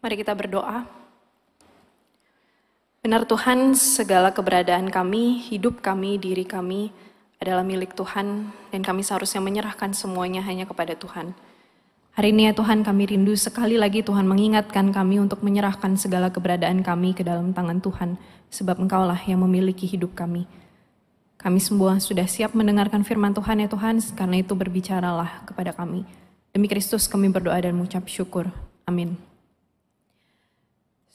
Mari kita berdoa. Benar Tuhan, segala keberadaan kami, hidup kami, diri kami adalah milik Tuhan dan kami seharusnya menyerahkan semuanya hanya kepada Tuhan. Hari ini ya Tuhan kami rindu sekali lagi Tuhan mengingatkan kami untuk menyerahkan segala keberadaan kami ke dalam tangan Tuhan. Sebab Engkaulah yang memiliki hidup kami. Kami semua sudah siap mendengarkan firman Tuhan ya Tuhan, karena itu berbicaralah kepada kami. Demi Kristus kami berdoa dan mengucap syukur. Amin.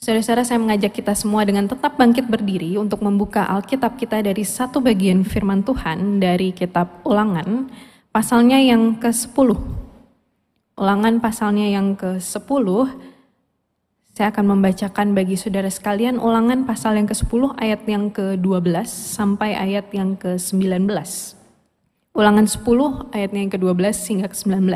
Saudara-saudara, saya mengajak kita semua dengan tetap bangkit berdiri untuk membuka Alkitab kita dari satu bagian firman Tuhan dari kitab Ulangan, pasalnya yang ke-10. Ulangan pasalnya yang ke-10, saya akan membacakan bagi saudara sekalian ulangan pasal yang ke-10 ayat yang ke-12 sampai ayat yang ke-19. Ulangan 10 ayat yang ke-12 hingga ke-19.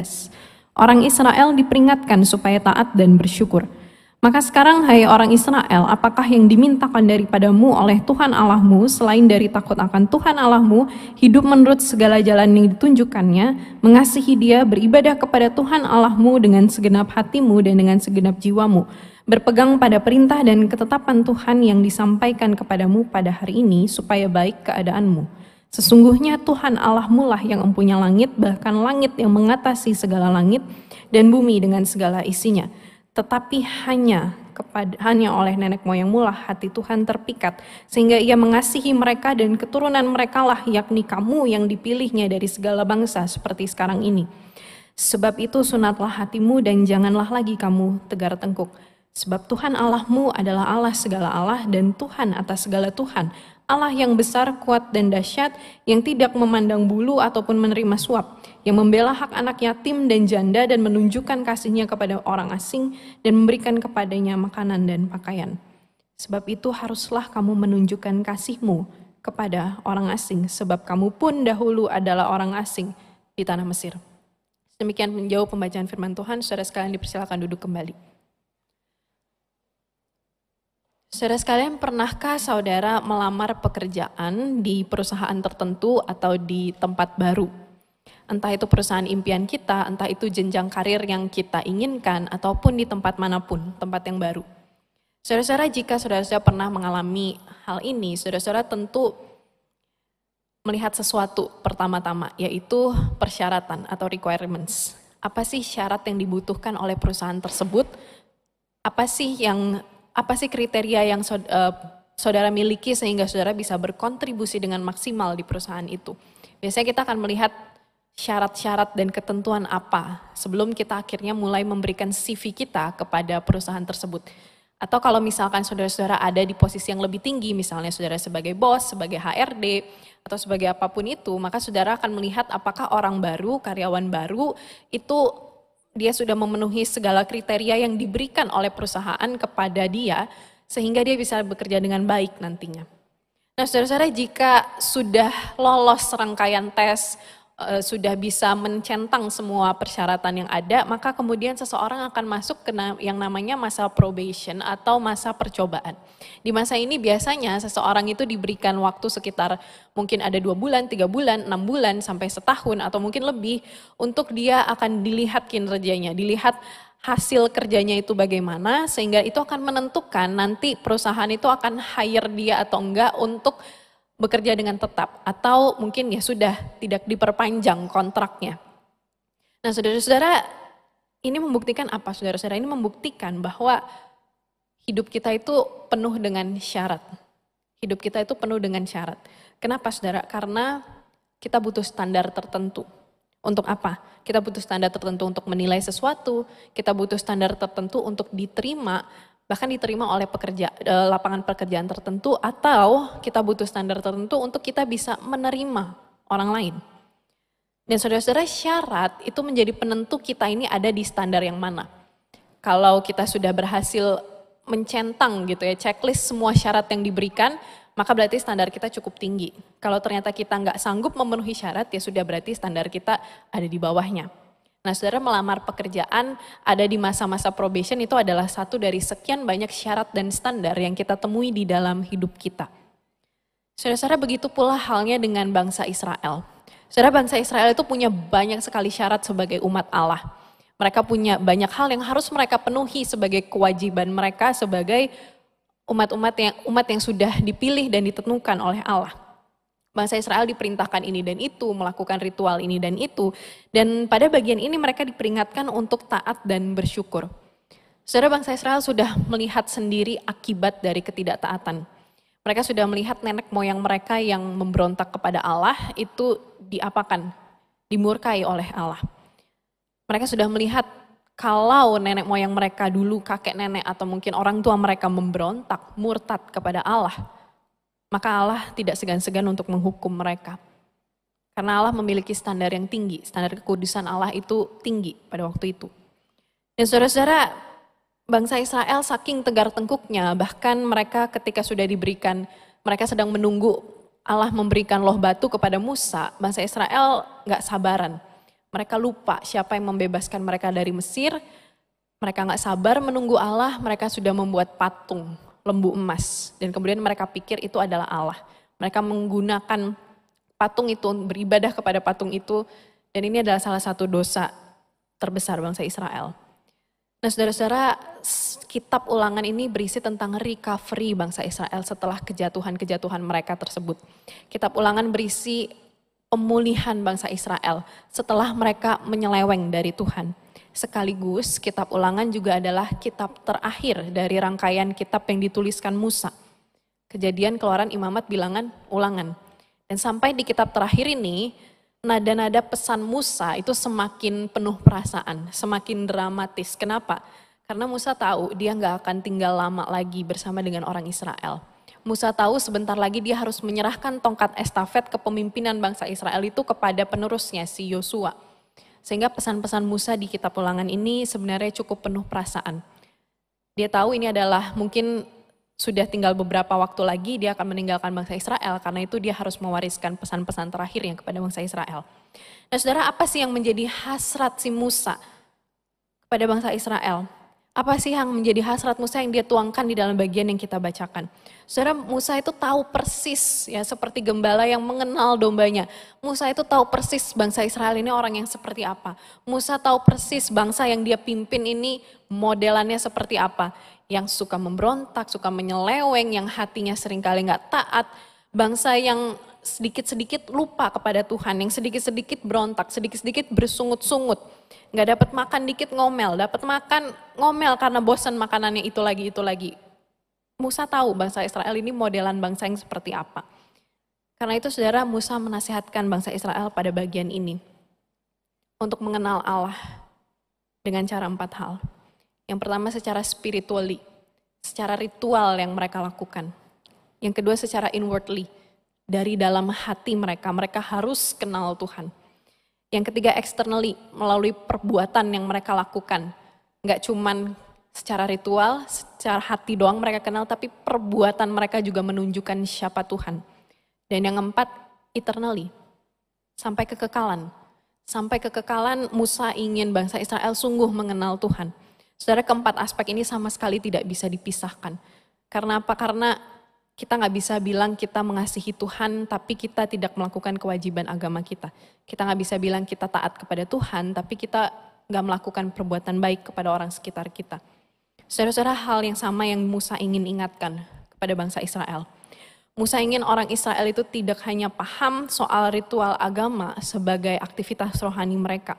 Orang Israel diperingatkan supaya taat dan bersyukur – maka sekarang hai orang Israel, apakah yang dimintakan daripadamu oleh Tuhan Allahmu selain dari takut akan Tuhan Allahmu, hidup menurut segala jalan yang ditunjukkannya, mengasihi dia, beribadah kepada Tuhan Allahmu dengan segenap hatimu dan dengan segenap jiwamu, berpegang pada perintah dan ketetapan Tuhan yang disampaikan kepadamu pada hari ini supaya baik keadaanmu. Sesungguhnya Tuhan Allahmu lah yang empunya langit, bahkan langit yang mengatasi segala langit, dan bumi dengan segala isinya tetapi hanya kepada hanya oleh nenek moyangmu lah hati Tuhan terpikat sehingga ia mengasihi mereka dan keturunan mereka lah yakni kamu yang dipilihnya dari segala bangsa seperti sekarang ini. Sebab itu sunatlah hatimu dan janganlah lagi kamu tegar tengkuk. Sebab Tuhan Allahmu adalah Allah segala Allah dan Tuhan atas segala Tuhan. Allah yang besar, kuat, dan dahsyat, yang tidak memandang bulu ataupun menerima suap, yang membela hak anak yatim dan janda dan menunjukkan kasihnya kepada orang asing dan memberikan kepadanya makanan dan pakaian. Sebab itu haruslah kamu menunjukkan kasihmu kepada orang asing, sebab kamu pun dahulu adalah orang asing di tanah Mesir. Demikian menjauh pembacaan firman Tuhan, saudara sekalian dipersilakan duduk kembali. Saudara sekalian, pernahkah saudara melamar pekerjaan di perusahaan tertentu atau di tempat baru? Entah itu perusahaan impian kita, entah itu jenjang karir yang kita inginkan, ataupun di tempat mana pun, tempat yang baru. Saudara-saudara, jika saudara-saudara pernah mengalami hal ini, saudara-saudara tentu melihat sesuatu pertama-tama, yaitu persyaratan atau requirements. Apa sih syarat yang dibutuhkan oleh perusahaan tersebut? Apa sih yang apa sih kriteria yang eh, saudara miliki sehingga saudara bisa berkontribusi dengan maksimal di perusahaan itu. Biasanya kita akan melihat syarat-syarat dan ketentuan apa sebelum kita akhirnya mulai memberikan CV kita kepada perusahaan tersebut. Atau kalau misalkan saudara-saudara ada di posisi yang lebih tinggi, misalnya saudara sebagai bos, sebagai HRD, atau sebagai apa pun itu, maka saudara akan melihat apakah orang baru, karyawan baru, itu dia sudah memenuhi segala kriteria yang diberikan oleh perusahaan kepada dia sehingga dia bisa bekerja dengan baik nantinya. Nah, saudara-saudara, jika sudah lolos rangkaian tes, Eh, sudah bisa mencentang semua persyaratan yang ada, maka kemudian seseorang akan masuk ke yang namanya masa probation atau masa percobaan. Di masa ini biasanya seseorang itu diberikan waktu sekitar mungkin ada dua bulan, tiga bulan, enam bulan, sampai setahun atau mungkin lebih untuk dia akan dilihat kinerjanya, dilihat hasil kerjanya itu bagaimana sehingga itu akan menentukan nanti perusahaan itu akan hire dia atau enggak untuk bekerja dengan tetap atau mungkin ya sudah tidak diperpanjang kontraknya. Nah, saudara-saudara, ini membuktikan apa? Saudara-saudara, ini membuktikan bahwa hidup kita itu penuh dengan syarat. Hidup kita itu penuh dengan syarat. Kenapa, saudara? Karena kita butuh standar tertentu. Untuk apa? Kita butuh standar tertentu untuk menilai sesuatu, kita butuh standar tertentu untuk diterima bahkan diterima oleh pekerja eh, lapangan pekerjaan tertentu atau kita butuh standar tertentu untuk kita bisa menerima orang lain. Dan saudara-saudara syarat itu menjadi penentu kita ini ada di standar yang mana. Kalau kita sudah berhasil mencentang gitu ya checklist semua syarat yang diberikan, maka berarti standar kita cukup tinggi. Kalau ternyata kita nggak sanggup memenuhi syarat, ya sudah berarti standar kita ada di bawahnya. Nah, saudara melamar pekerjaan ada di masa-masa probation itu adalah satu dari sekian banyak syarat dan standar yang kita temui di dalam hidup kita. Saudara-saudara begitu pula halnya dengan bangsa Israel. Saudara bangsa Israel itu punya banyak sekali syarat sebagai umat Allah. Mereka punya banyak hal yang harus mereka penuhi sebagai kewajiban mereka sebagai umat-umat yang umat yang sudah dipilih dan ditentukan oleh Allah. Bangsa Israel diperintahkan ini dan itu, melakukan ritual ini dan itu. Dan pada bagian ini mereka diperingatkan untuk taat dan bersyukur. Saudara bangsa Israel sudah melihat sendiri akibat dari ketidaktaatan. Mereka sudah melihat nenek moyang mereka yang memberontak kepada Allah itu diapakan? Dimurkai oleh Allah. Mereka sudah melihat kalau nenek moyang mereka dulu kakek nenek atau mungkin orang tua mereka memberontak, murtad kepada Allah, maka Allah tidak segan-segan untuk menghukum mereka. Karena Allah memiliki standar yang tinggi, standar kekudusan Allah itu tinggi pada waktu itu. Dan saudara-saudara, bangsa Israel saking tegar tengkuknya, bahkan mereka ketika sudah diberikan, mereka sedang menunggu Allah memberikan loh batu kepada Musa, bangsa Israel nggak sabaran mereka lupa siapa yang membebaskan mereka dari Mesir. Mereka nggak sabar menunggu Allah, mereka sudah membuat patung lembu emas. Dan kemudian mereka pikir itu adalah Allah. Mereka menggunakan patung itu, beribadah kepada patung itu. Dan ini adalah salah satu dosa terbesar bangsa Israel. Nah saudara-saudara, kitab ulangan ini berisi tentang recovery bangsa Israel setelah kejatuhan-kejatuhan mereka tersebut. Kitab ulangan berisi pemulihan bangsa Israel setelah mereka menyeleweng dari Tuhan. Sekaligus kitab ulangan juga adalah kitab terakhir dari rangkaian kitab yang dituliskan Musa. Kejadian keluaran imamat bilangan ulangan. Dan sampai di kitab terakhir ini, nada-nada pesan Musa itu semakin penuh perasaan, semakin dramatis. Kenapa? Karena Musa tahu dia nggak akan tinggal lama lagi bersama dengan orang Israel. Musa tahu sebentar lagi dia harus menyerahkan tongkat estafet kepemimpinan bangsa Israel itu kepada penerusnya si Yosua. Sehingga pesan-pesan Musa di kitab ulangan ini sebenarnya cukup penuh perasaan. Dia tahu ini adalah mungkin sudah tinggal beberapa waktu lagi dia akan meninggalkan bangsa Israel karena itu dia harus mewariskan pesan-pesan terakhirnya kepada bangsa Israel. Nah saudara apa sih yang menjadi hasrat si Musa kepada bangsa Israel? Apa sih yang menjadi hasrat Musa yang dia tuangkan di dalam bagian yang kita bacakan? Saudara Musa itu tahu persis ya seperti gembala yang mengenal dombanya. Musa itu tahu persis bangsa Israel ini orang yang seperti apa. Musa tahu persis bangsa yang dia pimpin ini modelannya seperti apa. Yang suka memberontak, suka menyeleweng, yang hatinya sering kali nggak taat. Bangsa yang sedikit-sedikit lupa kepada Tuhan, yang sedikit-sedikit berontak, sedikit-sedikit bersungut-sungut. Nggak dapat makan dikit ngomel, dapat makan ngomel karena bosan makanannya itu lagi, itu lagi. Musa tahu bangsa Israel ini modelan bangsa yang seperti apa. Karena itu saudara Musa menasihatkan bangsa Israel pada bagian ini. Untuk mengenal Allah dengan cara empat hal. Yang pertama secara spiritually, secara ritual yang mereka lakukan. Yang kedua secara inwardly, dari dalam hati mereka. Mereka harus kenal Tuhan. Yang ketiga externally, melalui perbuatan yang mereka lakukan. Enggak cuman secara ritual, secara hati doang mereka kenal, tapi perbuatan mereka juga menunjukkan siapa Tuhan. Dan yang keempat, eternally, sampai kekekalan. Sampai kekekalan Musa ingin bangsa Israel sungguh mengenal Tuhan. Saudara keempat aspek ini sama sekali tidak bisa dipisahkan. Karena apa? Karena kita nggak bisa bilang kita mengasihi Tuhan, tapi kita tidak melakukan kewajiban agama kita. Kita nggak bisa bilang kita taat kepada Tuhan, tapi kita nggak melakukan perbuatan baik kepada orang sekitar kita. Saudara-saudara hal yang sama yang Musa ingin ingatkan kepada bangsa Israel. Musa ingin orang Israel itu tidak hanya paham soal ritual agama sebagai aktivitas rohani mereka,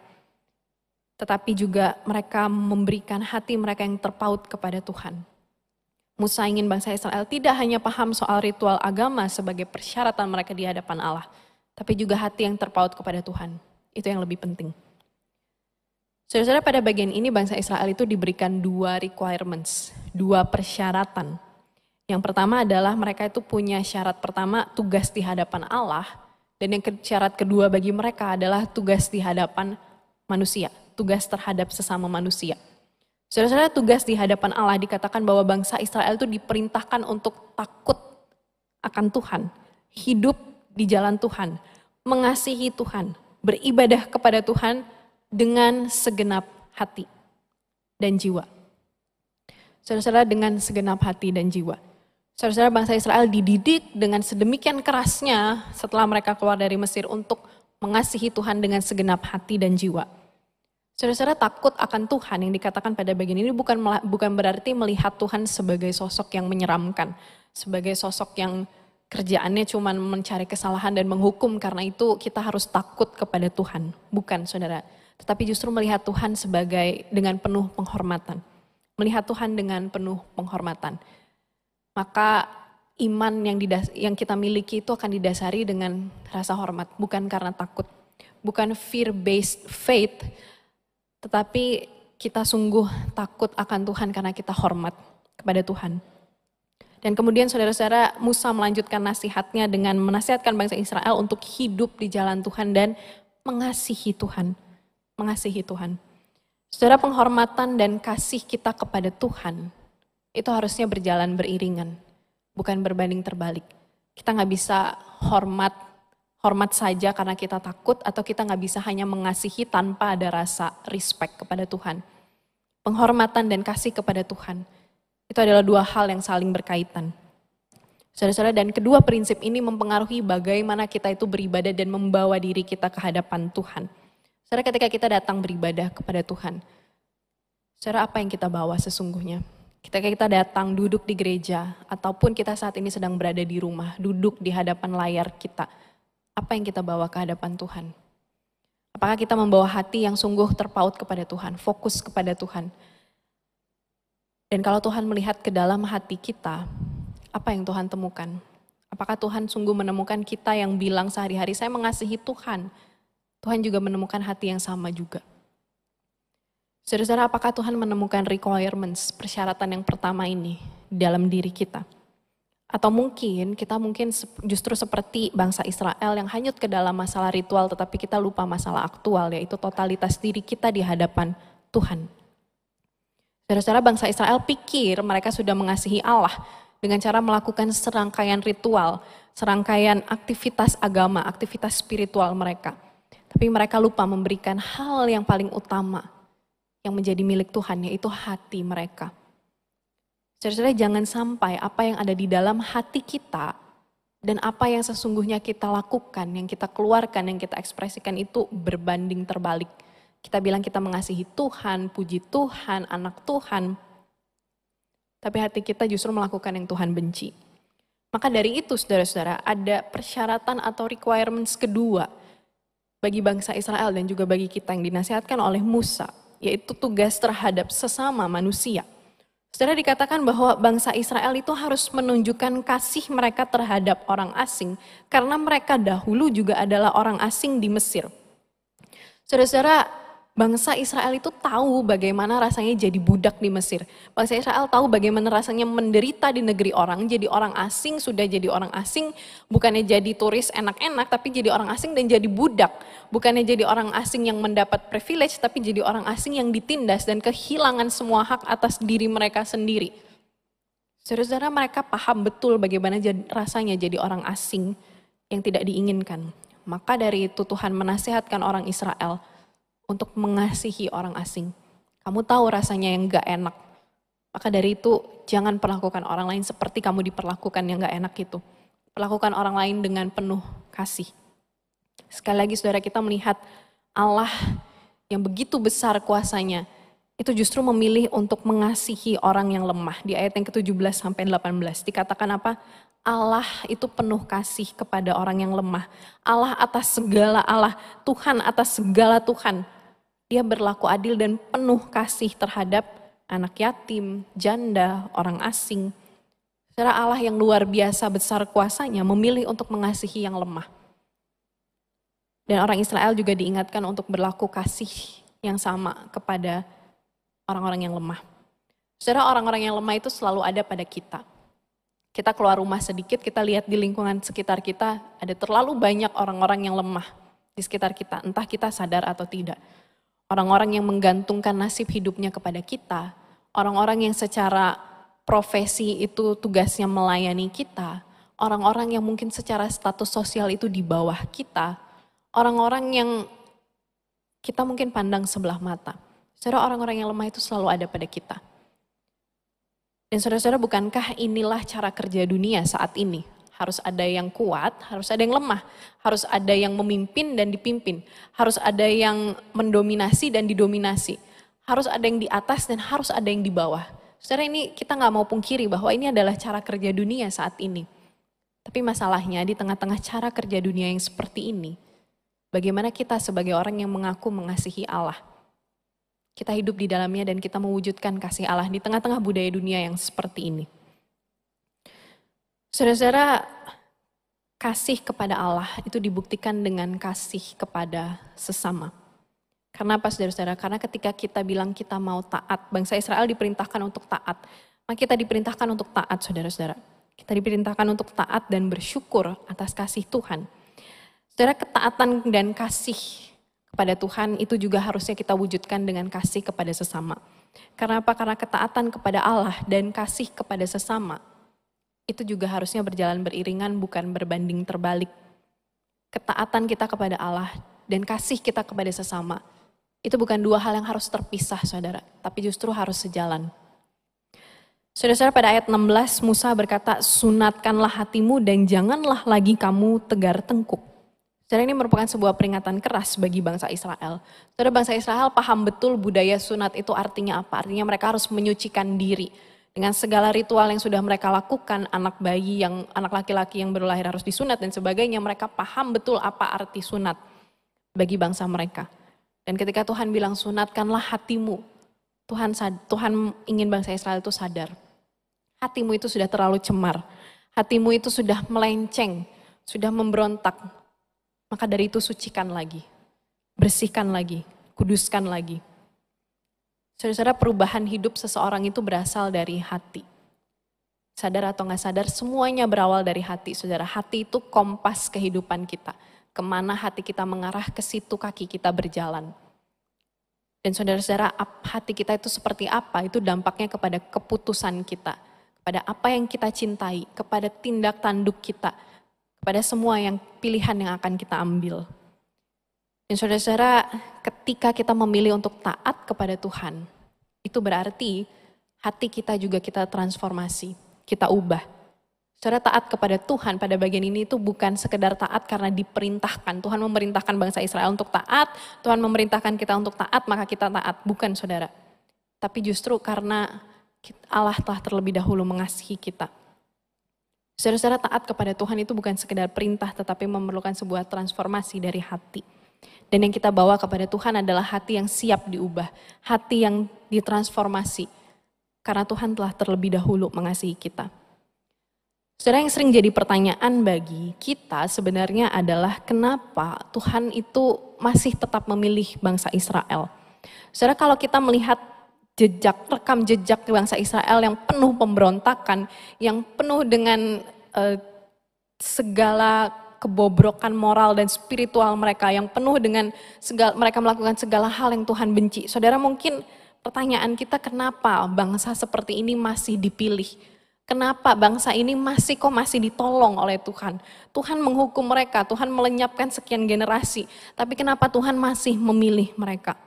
tetapi juga mereka memberikan hati mereka yang terpaut kepada Tuhan. Musa ingin bangsa Israel tidak hanya paham soal ritual agama sebagai persyaratan mereka di hadapan Allah, tapi juga hati yang terpaut kepada Tuhan. Itu yang lebih penting. Saudara-saudara pada bagian ini bangsa Israel itu diberikan dua requirements, dua persyaratan. Yang pertama adalah mereka itu punya syarat pertama tugas di hadapan Allah, dan yang syarat kedua bagi mereka adalah tugas di hadapan manusia, tugas terhadap sesama manusia. Saudara-saudara tugas di hadapan Allah dikatakan bahwa bangsa Israel itu diperintahkan untuk takut akan Tuhan, hidup di jalan Tuhan, mengasihi Tuhan, beribadah kepada Tuhan dengan segenap hati dan jiwa. Saudara-saudara dengan segenap hati dan jiwa. Saudara-saudara bangsa Israel dididik dengan sedemikian kerasnya setelah mereka keluar dari Mesir untuk mengasihi Tuhan dengan segenap hati dan jiwa. Saudara-saudara takut akan Tuhan yang dikatakan pada bagian ini bukan bukan berarti melihat Tuhan sebagai sosok yang menyeramkan, sebagai sosok yang kerjaannya cuma mencari kesalahan dan menghukum karena itu kita harus takut kepada Tuhan. Bukan saudara. Tetapi justru melihat Tuhan sebagai dengan penuh penghormatan. Melihat Tuhan dengan penuh penghormatan. Maka iman yang, didas yang kita miliki itu akan didasari dengan rasa hormat. Bukan karena takut. Bukan fear-based faith. Tetapi kita sungguh takut akan Tuhan karena kita hormat kepada Tuhan. Dan kemudian saudara-saudara Musa melanjutkan nasihatnya dengan menasihatkan bangsa Israel untuk hidup di jalan Tuhan dan mengasihi Tuhan. Mengasihi Tuhan. Saudara penghormatan dan kasih kita kepada Tuhan itu harusnya berjalan beriringan, bukan berbanding terbalik. Kita nggak bisa hormat hormat saja karena kita takut atau kita nggak bisa hanya mengasihi tanpa ada rasa respect kepada Tuhan. Penghormatan dan kasih kepada Tuhan itu adalah dua hal yang saling berkaitan. Saudara-saudara, dan kedua prinsip ini mempengaruhi bagaimana kita itu beribadah dan membawa diri kita ke hadapan Tuhan. Saudara, ketika kita datang beribadah kepada Tuhan, saudara apa yang kita bawa sesungguhnya? Ketika kita datang duduk di gereja, ataupun kita saat ini sedang berada di rumah, duduk di hadapan layar kita, apa yang kita bawa ke hadapan Tuhan? Apakah kita membawa hati yang sungguh terpaut kepada Tuhan, fokus kepada Tuhan? Dan kalau Tuhan melihat ke dalam hati kita, apa yang Tuhan temukan? Apakah Tuhan sungguh menemukan kita yang bilang sehari-hari, saya mengasihi Tuhan. Tuhan juga menemukan hati yang sama juga. Saudara-saudara, apakah Tuhan menemukan requirements, persyaratan yang pertama ini dalam diri kita? Atau mungkin kita mungkin justru seperti bangsa Israel yang hanyut ke dalam masalah ritual tetapi kita lupa masalah aktual yaitu totalitas diri kita di hadapan Tuhan. Saudara-saudara bangsa Israel pikir mereka sudah mengasihi Allah dengan cara melakukan serangkaian ritual, serangkaian aktivitas agama, aktivitas spiritual mereka. Tapi mereka lupa memberikan hal yang paling utama yang menjadi milik Tuhan, yaitu hati mereka. Saudara-saudara jangan sampai apa yang ada di dalam hati kita dan apa yang sesungguhnya kita lakukan, yang kita keluarkan, yang kita ekspresikan itu berbanding terbalik kita bilang kita mengasihi Tuhan, puji Tuhan, anak Tuhan. Tapi hati kita justru melakukan yang Tuhan benci. Maka dari itu saudara-saudara ada persyaratan atau requirements kedua bagi bangsa Israel dan juga bagi kita yang dinasihatkan oleh Musa. Yaitu tugas terhadap sesama manusia. Saudara dikatakan bahwa bangsa Israel itu harus menunjukkan kasih mereka terhadap orang asing. Karena mereka dahulu juga adalah orang asing di Mesir. Saudara-saudara bangsa Israel itu tahu bagaimana rasanya jadi budak di Mesir. Bangsa Israel tahu bagaimana rasanya menderita di negeri orang, jadi orang asing, sudah jadi orang asing, bukannya jadi turis enak-enak, tapi jadi orang asing dan jadi budak. Bukannya jadi orang asing yang mendapat privilege, tapi jadi orang asing yang ditindas dan kehilangan semua hak atas diri mereka sendiri. Saudara-saudara mereka paham betul bagaimana rasanya jadi orang asing yang tidak diinginkan. Maka dari itu Tuhan menasihatkan orang Israel, untuk mengasihi orang asing. Kamu tahu rasanya yang gak enak. Maka dari itu jangan perlakukan orang lain seperti kamu diperlakukan yang gak enak itu. Perlakukan orang lain dengan penuh kasih. Sekali lagi saudara kita melihat Allah yang begitu besar kuasanya itu justru memilih untuk mengasihi orang yang lemah. Di ayat yang ke-17 sampai 18 dikatakan apa? Allah itu penuh kasih kepada orang yang lemah. Allah atas segala Allah, Tuhan atas segala Tuhan. Dia berlaku adil dan penuh kasih terhadap anak yatim, janda, orang asing. Secara Allah yang luar biasa besar kuasanya memilih untuk mengasihi yang lemah. Dan orang Israel juga diingatkan untuk berlaku kasih yang sama kepada orang-orang yang lemah. Secara orang-orang yang lemah itu selalu ada pada kita. Kita keluar rumah sedikit, kita lihat di lingkungan sekitar kita, ada terlalu banyak orang-orang yang lemah di sekitar kita, entah kita sadar atau tidak. Orang-orang yang menggantungkan nasib hidupnya kepada kita, orang-orang yang secara profesi itu tugasnya melayani kita, orang-orang yang mungkin secara status sosial itu di bawah kita, orang-orang yang kita mungkin pandang sebelah mata. Saudara orang-orang yang lemah itu selalu ada pada kita. Dan saudara-saudara bukankah inilah cara kerja dunia saat ini? Harus ada yang kuat, harus ada yang lemah, harus ada yang memimpin dan dipimpin, harus ada yang mendominasi dan didominasi, harus ada yang di atas dan harus ada yang di bawah. Saudara ini kita nggak mau pungkiri bahwa ini adalah cara kerja dunia saat ini. Tapi masalahnya di tengah-tengah cara kerja dunia yang seperti ini, bagaimana kita sebagai orang yang mengaku mengasihi Allah, kita hidup di dalamnya dan kita mewujudkan kasih Allah di tengah-tengah budaya dunia yang seperti ini. Saudara-saudara, kasih kepada Allah itu dibuktikan dengan kasih kepada sesama. Karena apa saudara-saudara? Karena ketika kita bilang kita mau taat, bangsa Israel diperintahkan untuk taat. Maka kita diperintahkan untuk taat saudara-saudara. Kita diperintahkan untuk taat dan bersyukur atas kasih Tuhan. Saudara, ketaatan dan kasih kepada Tuhan itu juga harusnya kita wujudkan dengan kasih kepada sesama. Karena apa? Karena ketaatan kepada Allah dan kasih kepada sesama itu juga harusnya berjalan beriringan bukan berbanding terbalik. Ketaatan kita kepada Allah dan kasih kita kepada sesama itu bukan dua hal yang harus terpisah saudara, tapi justru harus sejalan. Saudara-saudara pada ayat 16 Musa berkata, sunatkanlah hatimu dan janganlah lagi kamu tegar tengkuk. Saudara ini merupakan sebuah peringatan keras bagi bangsa Israel. Saudara bangsa Israel paham betul budaya sunat itu artinya apa. Artinya mereka harus menyucikan diri dengan segala ritual yang sudah mereka lakukan, anak bayi yang anak laki-laki yang baru lahir harus disunat dan sebagainya, mereka paham betul apa arti sunat bagi bangsa mereka. Dan ketika Tuhan bilang sunatkanlah hatimu, Tuhan Tuhan ingin bangsa Israel itu sadar. Hatimu itu sudah terlalu cemar. Hatimu itu sudah melenceng, sudah memberontak. Maka dari itu sucikan lagi. Bersihkan lagi, kuduskan lagi. Saudara-saudara perubahan hidup seseorang itu berasal dari hati. Sadar atau nggak sadar, semuanya berawal dari hati. Saudara, hati itu kompas kehidupan kita. Ke mana hati kita mengarah, ke situ kaki kita berjalan. Dan saudara-saudara, hati kita itu seperti apa, itu dampaknya kepada keputusan kita. Kepada apa yang kita cintai, kepada tindak tanduk kita. Kepada semua yang pilihan yang akan kita ambil. Dan saudara-saudara, ketika kita memilih untuk taat kepada Tuhan, itu berarti hati kita juga kita transformasi, kita ubah. Saudara taat kepada Tuhan pada bagian ini itu bukan sekedar taat karena diperintahkan. Tuhan memerintahkan bangsa Israel untuk taat, Tuhan memerintahkan kita untuk taat, maka kita taat. Bukan saudara. Tapi justru karena Allah telah terlebih dahulu mengasihi kita. Saudara-saudara taat kepada Tuhan itu bukan sekedar perintah tetapi memerlukan sebuah transformasi dari hati. Dan yang kita bawa kepada Tuhan adalah hati yang siap diubah, hati yang ditransformasi. Karena Tuhan telah terlebih dahulu mengasihi kita. Saudara yang sering jadi pertanyaan bagi kita sebenarnya adalah kenapa Tuhan itu masih tetap memilih bangsa Israel. Saudara kalau kita melihat jejak, rekam jejak bangsa Israel yang penuh pemberontakan, yang penuh dengan uh, segala kebobrokan moral dan spiritual mereka yang penuh dengan segala, mereka melakukan segala hal yang Tuhan benci. Saudara mungkin pertanyaan kita kenapa bangsa seperti ini masih dipilih? Kenapa bangsa ini masih kok masih ditolong oleh Tuhan? Tuhan menghukum mereka, Tuhan melenyapkan sekian generasi. Tapi kenapa Tuhan masih memilih mereka?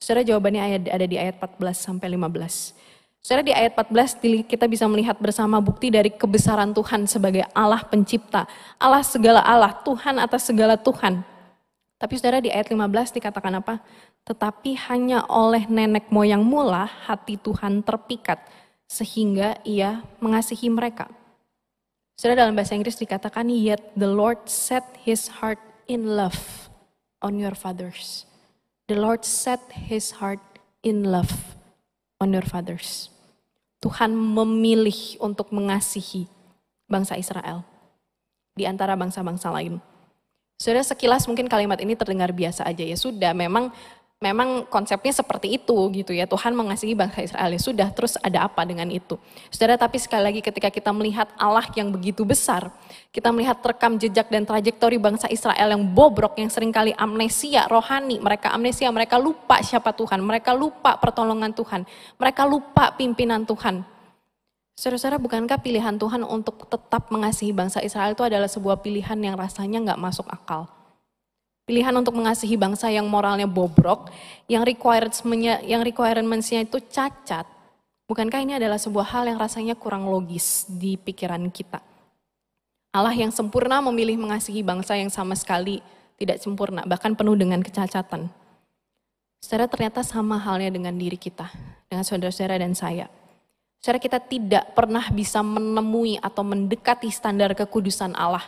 Saudara jawabannya ada di ayat 14 sampai 15. Saudara di ayat 14 kita bisa melihat bersama bukti dari kebesaran Tuhan sebagai Allah pencipta. Allah segala Allah, Tuhan atas segala Tuhan. Tapi saudara di ayat 15 dikatakan apa? Tetapi hanya oleh nenek moyang mula hati Tuhan terpikat sehingga ia mengasihi mereka. Saudara dalam bahasa Inggris dikatakan yet the Lord set his heart in love on your fathers. The Lord set his heart in love on your fathers. Tuhan memilih untuk mengasihi bangsa Israel di antara bangsa-bangsa lain. Sudah sekilas mungkin kalimat ini terdengar biasa aja ya sudah memang memang konsepnya seperti itu gitu ya. Tuhan mengasihi bangsa Israel ya sudah terus ada apa dengan itu. Saudara tapi sekali lagi ketika kita melihat Allah yang begitu besar, kita melihat rekam jejak dan trajektori bangsa Israel yang bobrok yang sering kali amnesia rohani, mereka amnesia, mereka lupa siapa Tuhan, mereka lupa pertolongan Tuhan, mereka lupa pimpinan Tuhan. Saudara-saudara, bukankah pilihan Tuhan untuk tetap mengasihi bangsa Israel itu adalah sebuah pilihan yang rasanya nggak masuk akal? Pilihan untuk mengasihi bangsa yang moralnya bobrok, yang requirementsnya yang requirementsnya itu cacat. Bukankah ini adalah sebuah hal yang rasanya kurang logis di pikiran kita? Allah yang sempurna memilih mengasihi bangsa yang sama sekali tidak sempurna, bahkan penuh dengan kecacatan. Saudara ternyata sama halnya dengan diri kita, dengan saudara-saudara dan saya. Saudara kita tidak pernah bisa menemui atau mendekati standar kekudusan Allah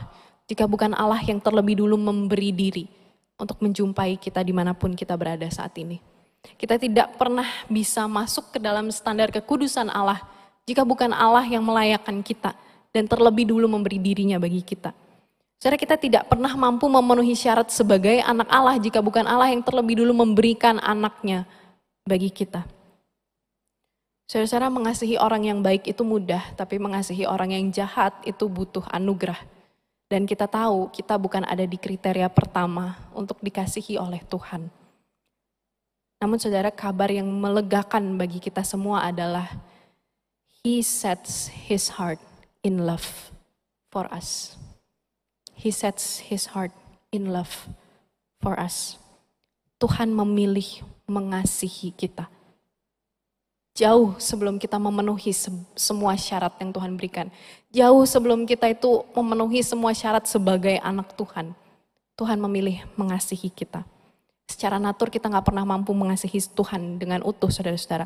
jika bukan Allah yang terlebih dulu memberi diri untuk menjumpai kita di mana pun kita berada saat ini. Kita tidak pernah bisa masuk ke dalam standar kekudusan Allah jika bukan Allah yang melayakkan kita dan terlebih dulu memberi dirinya bagi kita. Saudara kita tidak pernah mampu memenuhi syarat sebagai anak Allah jika bukan Allah yang terlebih dulu memberikan anaknya bagi kita. Saudara-saudara mengasihi orang yang baik itu mudah, tapi mengasihi orang yang jahat itu butuh anugerah. Dan kita tahu kita bukan ada di kriteria pertama untuk dikasihi oleh Tuhan. Namun saudara kabar yang melegakan bagi kita semua adalah He sets His heart in love for us. He sets his heart in love for us. Tuhan memilih mengasihi kita. Jauh sebelum kita memenuhi se semua syarat yang Tuhan berikan. Jauh sebelum kita itu memenuhi semua syarat sebagai anak Tuhan. Tuhan memilih mengasihi kita. Secara natur kita nggak pernah mampu mengasihi Tuhan dengan utuh saudara-saudara.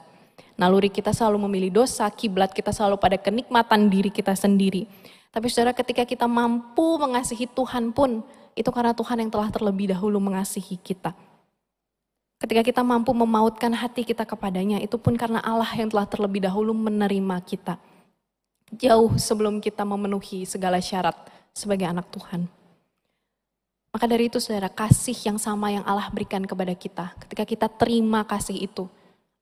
Naluri kita selalu memilih dosa, kiblat kita selalu pada kenikmatan diri kita sendiri. Tapi saudara ketika kita mampu mengasihi Tuhan pun, itu karena Tuhan yang telah terlebih dahulu mengasihi kita. Ketika kita mampu memautkan hati kita kepadanya, itu pun karena Allah yang telah terlebih dahulu menerima kita. Jauh sebelum kita memenuhi segala syarat sebagai anak Tuhan. Maka dari itu saudara, kasih yang sama yang Allah berikan kepada kita, ketika kita terima kasih itu,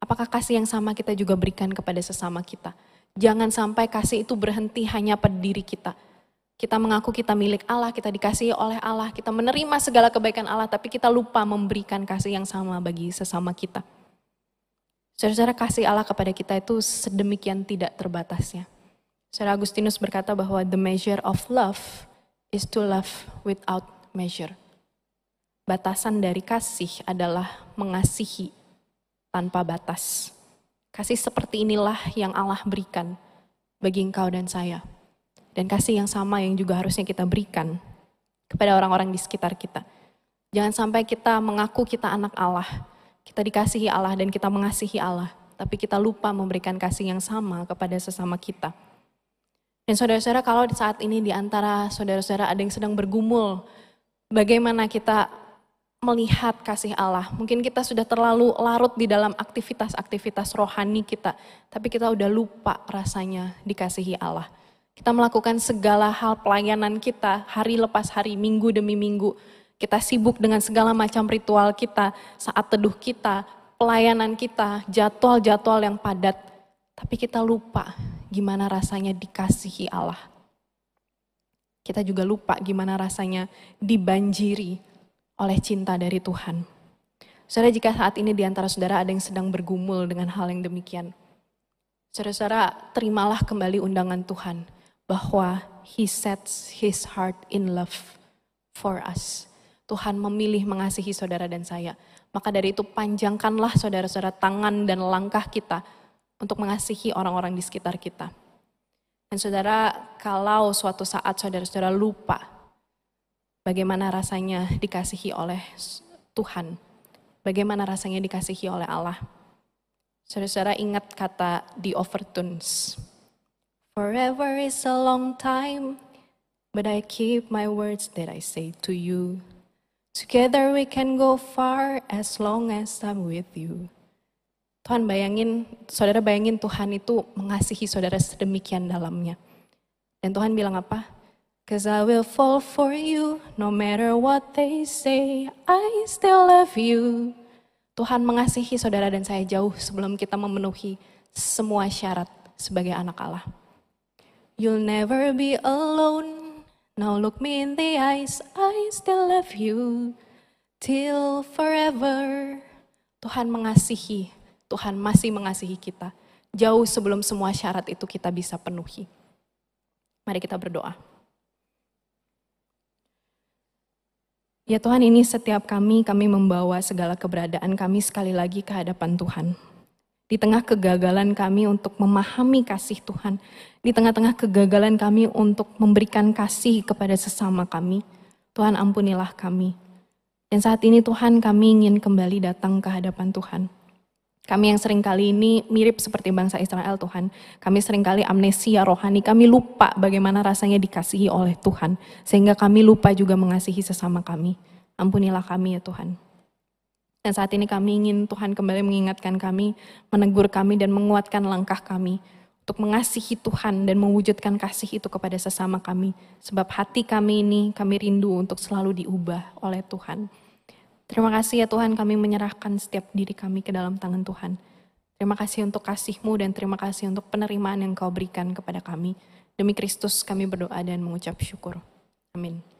Apakah kasih yang sama kita juga berikan kepada sesama kita? Jangan sampai kasih itu berhenti hanya pada diri kita. Kita mengaku kita milik Allah, kita dikasihi oleh Allah, kita menerima segala kebaikan Allah, tapi kita lupa memberikan kasih yang sama bagi sesama kita. Saudara-saudara kasih Allah kepada kita itu sedemikian tidak terbatasnya. Saudara Agustinus berkata bahwa the measure of love is to love without measure. Batasan dari kasih adalah mengasihi tanpa batas. Kasih seperti inilah yang Allah berikan bagi engkau dan saya. Dan kasih yang sama yang juga harusnya kita berikan kepada orang-orang di sekitar kita. Jangan sampai kita mengaku kita anak Allah, kita dikasihi Allah dan kita mengasihi Allah, tapi kita lupa memberikan kasih yang sama kepada sesama kita. Dan saudara-saudara kalau saat ini di antara saudara-saudara ada yang sedang bergumul, bagaimana kita melihat kasih Allah. Mungkin kita sudah terlalu larut di dalam aktivitas-aktivitas rohani kita, tapi kita udah lupa rasanya dikasihi Allah. Kita melakukan segala hal pelayanan kita hari lepas hari, minggu demi minggu. Kita sibuk dengan segala macam ritual kita, saat teduh kita, pelayanan kita, jadwal-jadwal yang padat. Tapi kita lupa gimana rasanya dikasihi Allah. Kita juga lupa gimana rasanya dibanjiri oleh cinta dari Tuhan. Saudara, jika saat ini di antara saudara ada yang sedang bergumul dengan hal yang demikian, saudara-saudara terimalah kembali undangan Tuhan bahwa He sets His heart in love for us. Tuhan memilih mengasihi saudara dan saya. Maka dari itu panjangkanlah saudara-saudara tangan dan langkah kita untuk mengasihi orang-orang di sekitar kita. Dan saudara, kalau suatu saat saudara-saudara lupa bagaimana rasanya dikasihi oleh Tuhan, bagaimana rasanya dikasihi oleh Allah. Saudara-saudara ingat kata di Overtones. Forever is a long time, but I keep my words that I say to you. Together we can go far as long as I'm with you. Tuhan bayangin, saudara bayangin Tuhan itu mengasihi saudara sedemikian dalamnya. Dan Tuhan bilang apa? Cause I will fall for you, no matter what they say, I still love you. Tuhan mengasihi saudara dan saya jauh sebelum kita memenuhi semua syarat sebagai anak Allah. You'll never be alone. Now look me in the eyes, I still love you. Till forever. Tuhan mengasihi, Tuhan masih mengasihi kita. Jauh sebelum semua syarat itu kita bisa penuhi. Mari kita berdoa. Ya Tuhan ini setiap kami, kami membawa segala keberadaan kami sekali lagi ke hadapan Tuhan. Di tengah kegagalan kami untuk memahami kasih Tuhan, di tengah-tengah kegagalan kami untuk memberikan kasih kepada sesama kami, Tuhan ampunilah kami. Dan saat ini Tuhan kami ingin kembali datang ke hadapan Tuhan. Kami yang sering kali ini mirip seperti bangsa Israel Tuhan. Kami sering kali amnesia rohani, kami lupa bagaimana rasanya dikasihi oleh Tuhan. Sehingga kami lupa juga mengasihi sesama kami. Ampunilah kami ya Tuhan. Dan saat ini kami ingin Tuhan kembali mengingatkan kami, menegur kami dan menguatkan langkah kami untuk mengasihi Tuhan dan mewujudkan kasih itu kepada sesama kami. Sebab hati kami ini kami rindu untuk selalu diubah oleh Tuhan. Terima kasih ya Tuhan kami menyerahkan setiap diri kami ke dalam tangan Tuhan. Terima kasih untuk kasih-Mu dan terima kasih untuk penerimaan yang Kau berikan kepada kami. Demi Kristus kami berdoa dan mengucap syukur. Amin.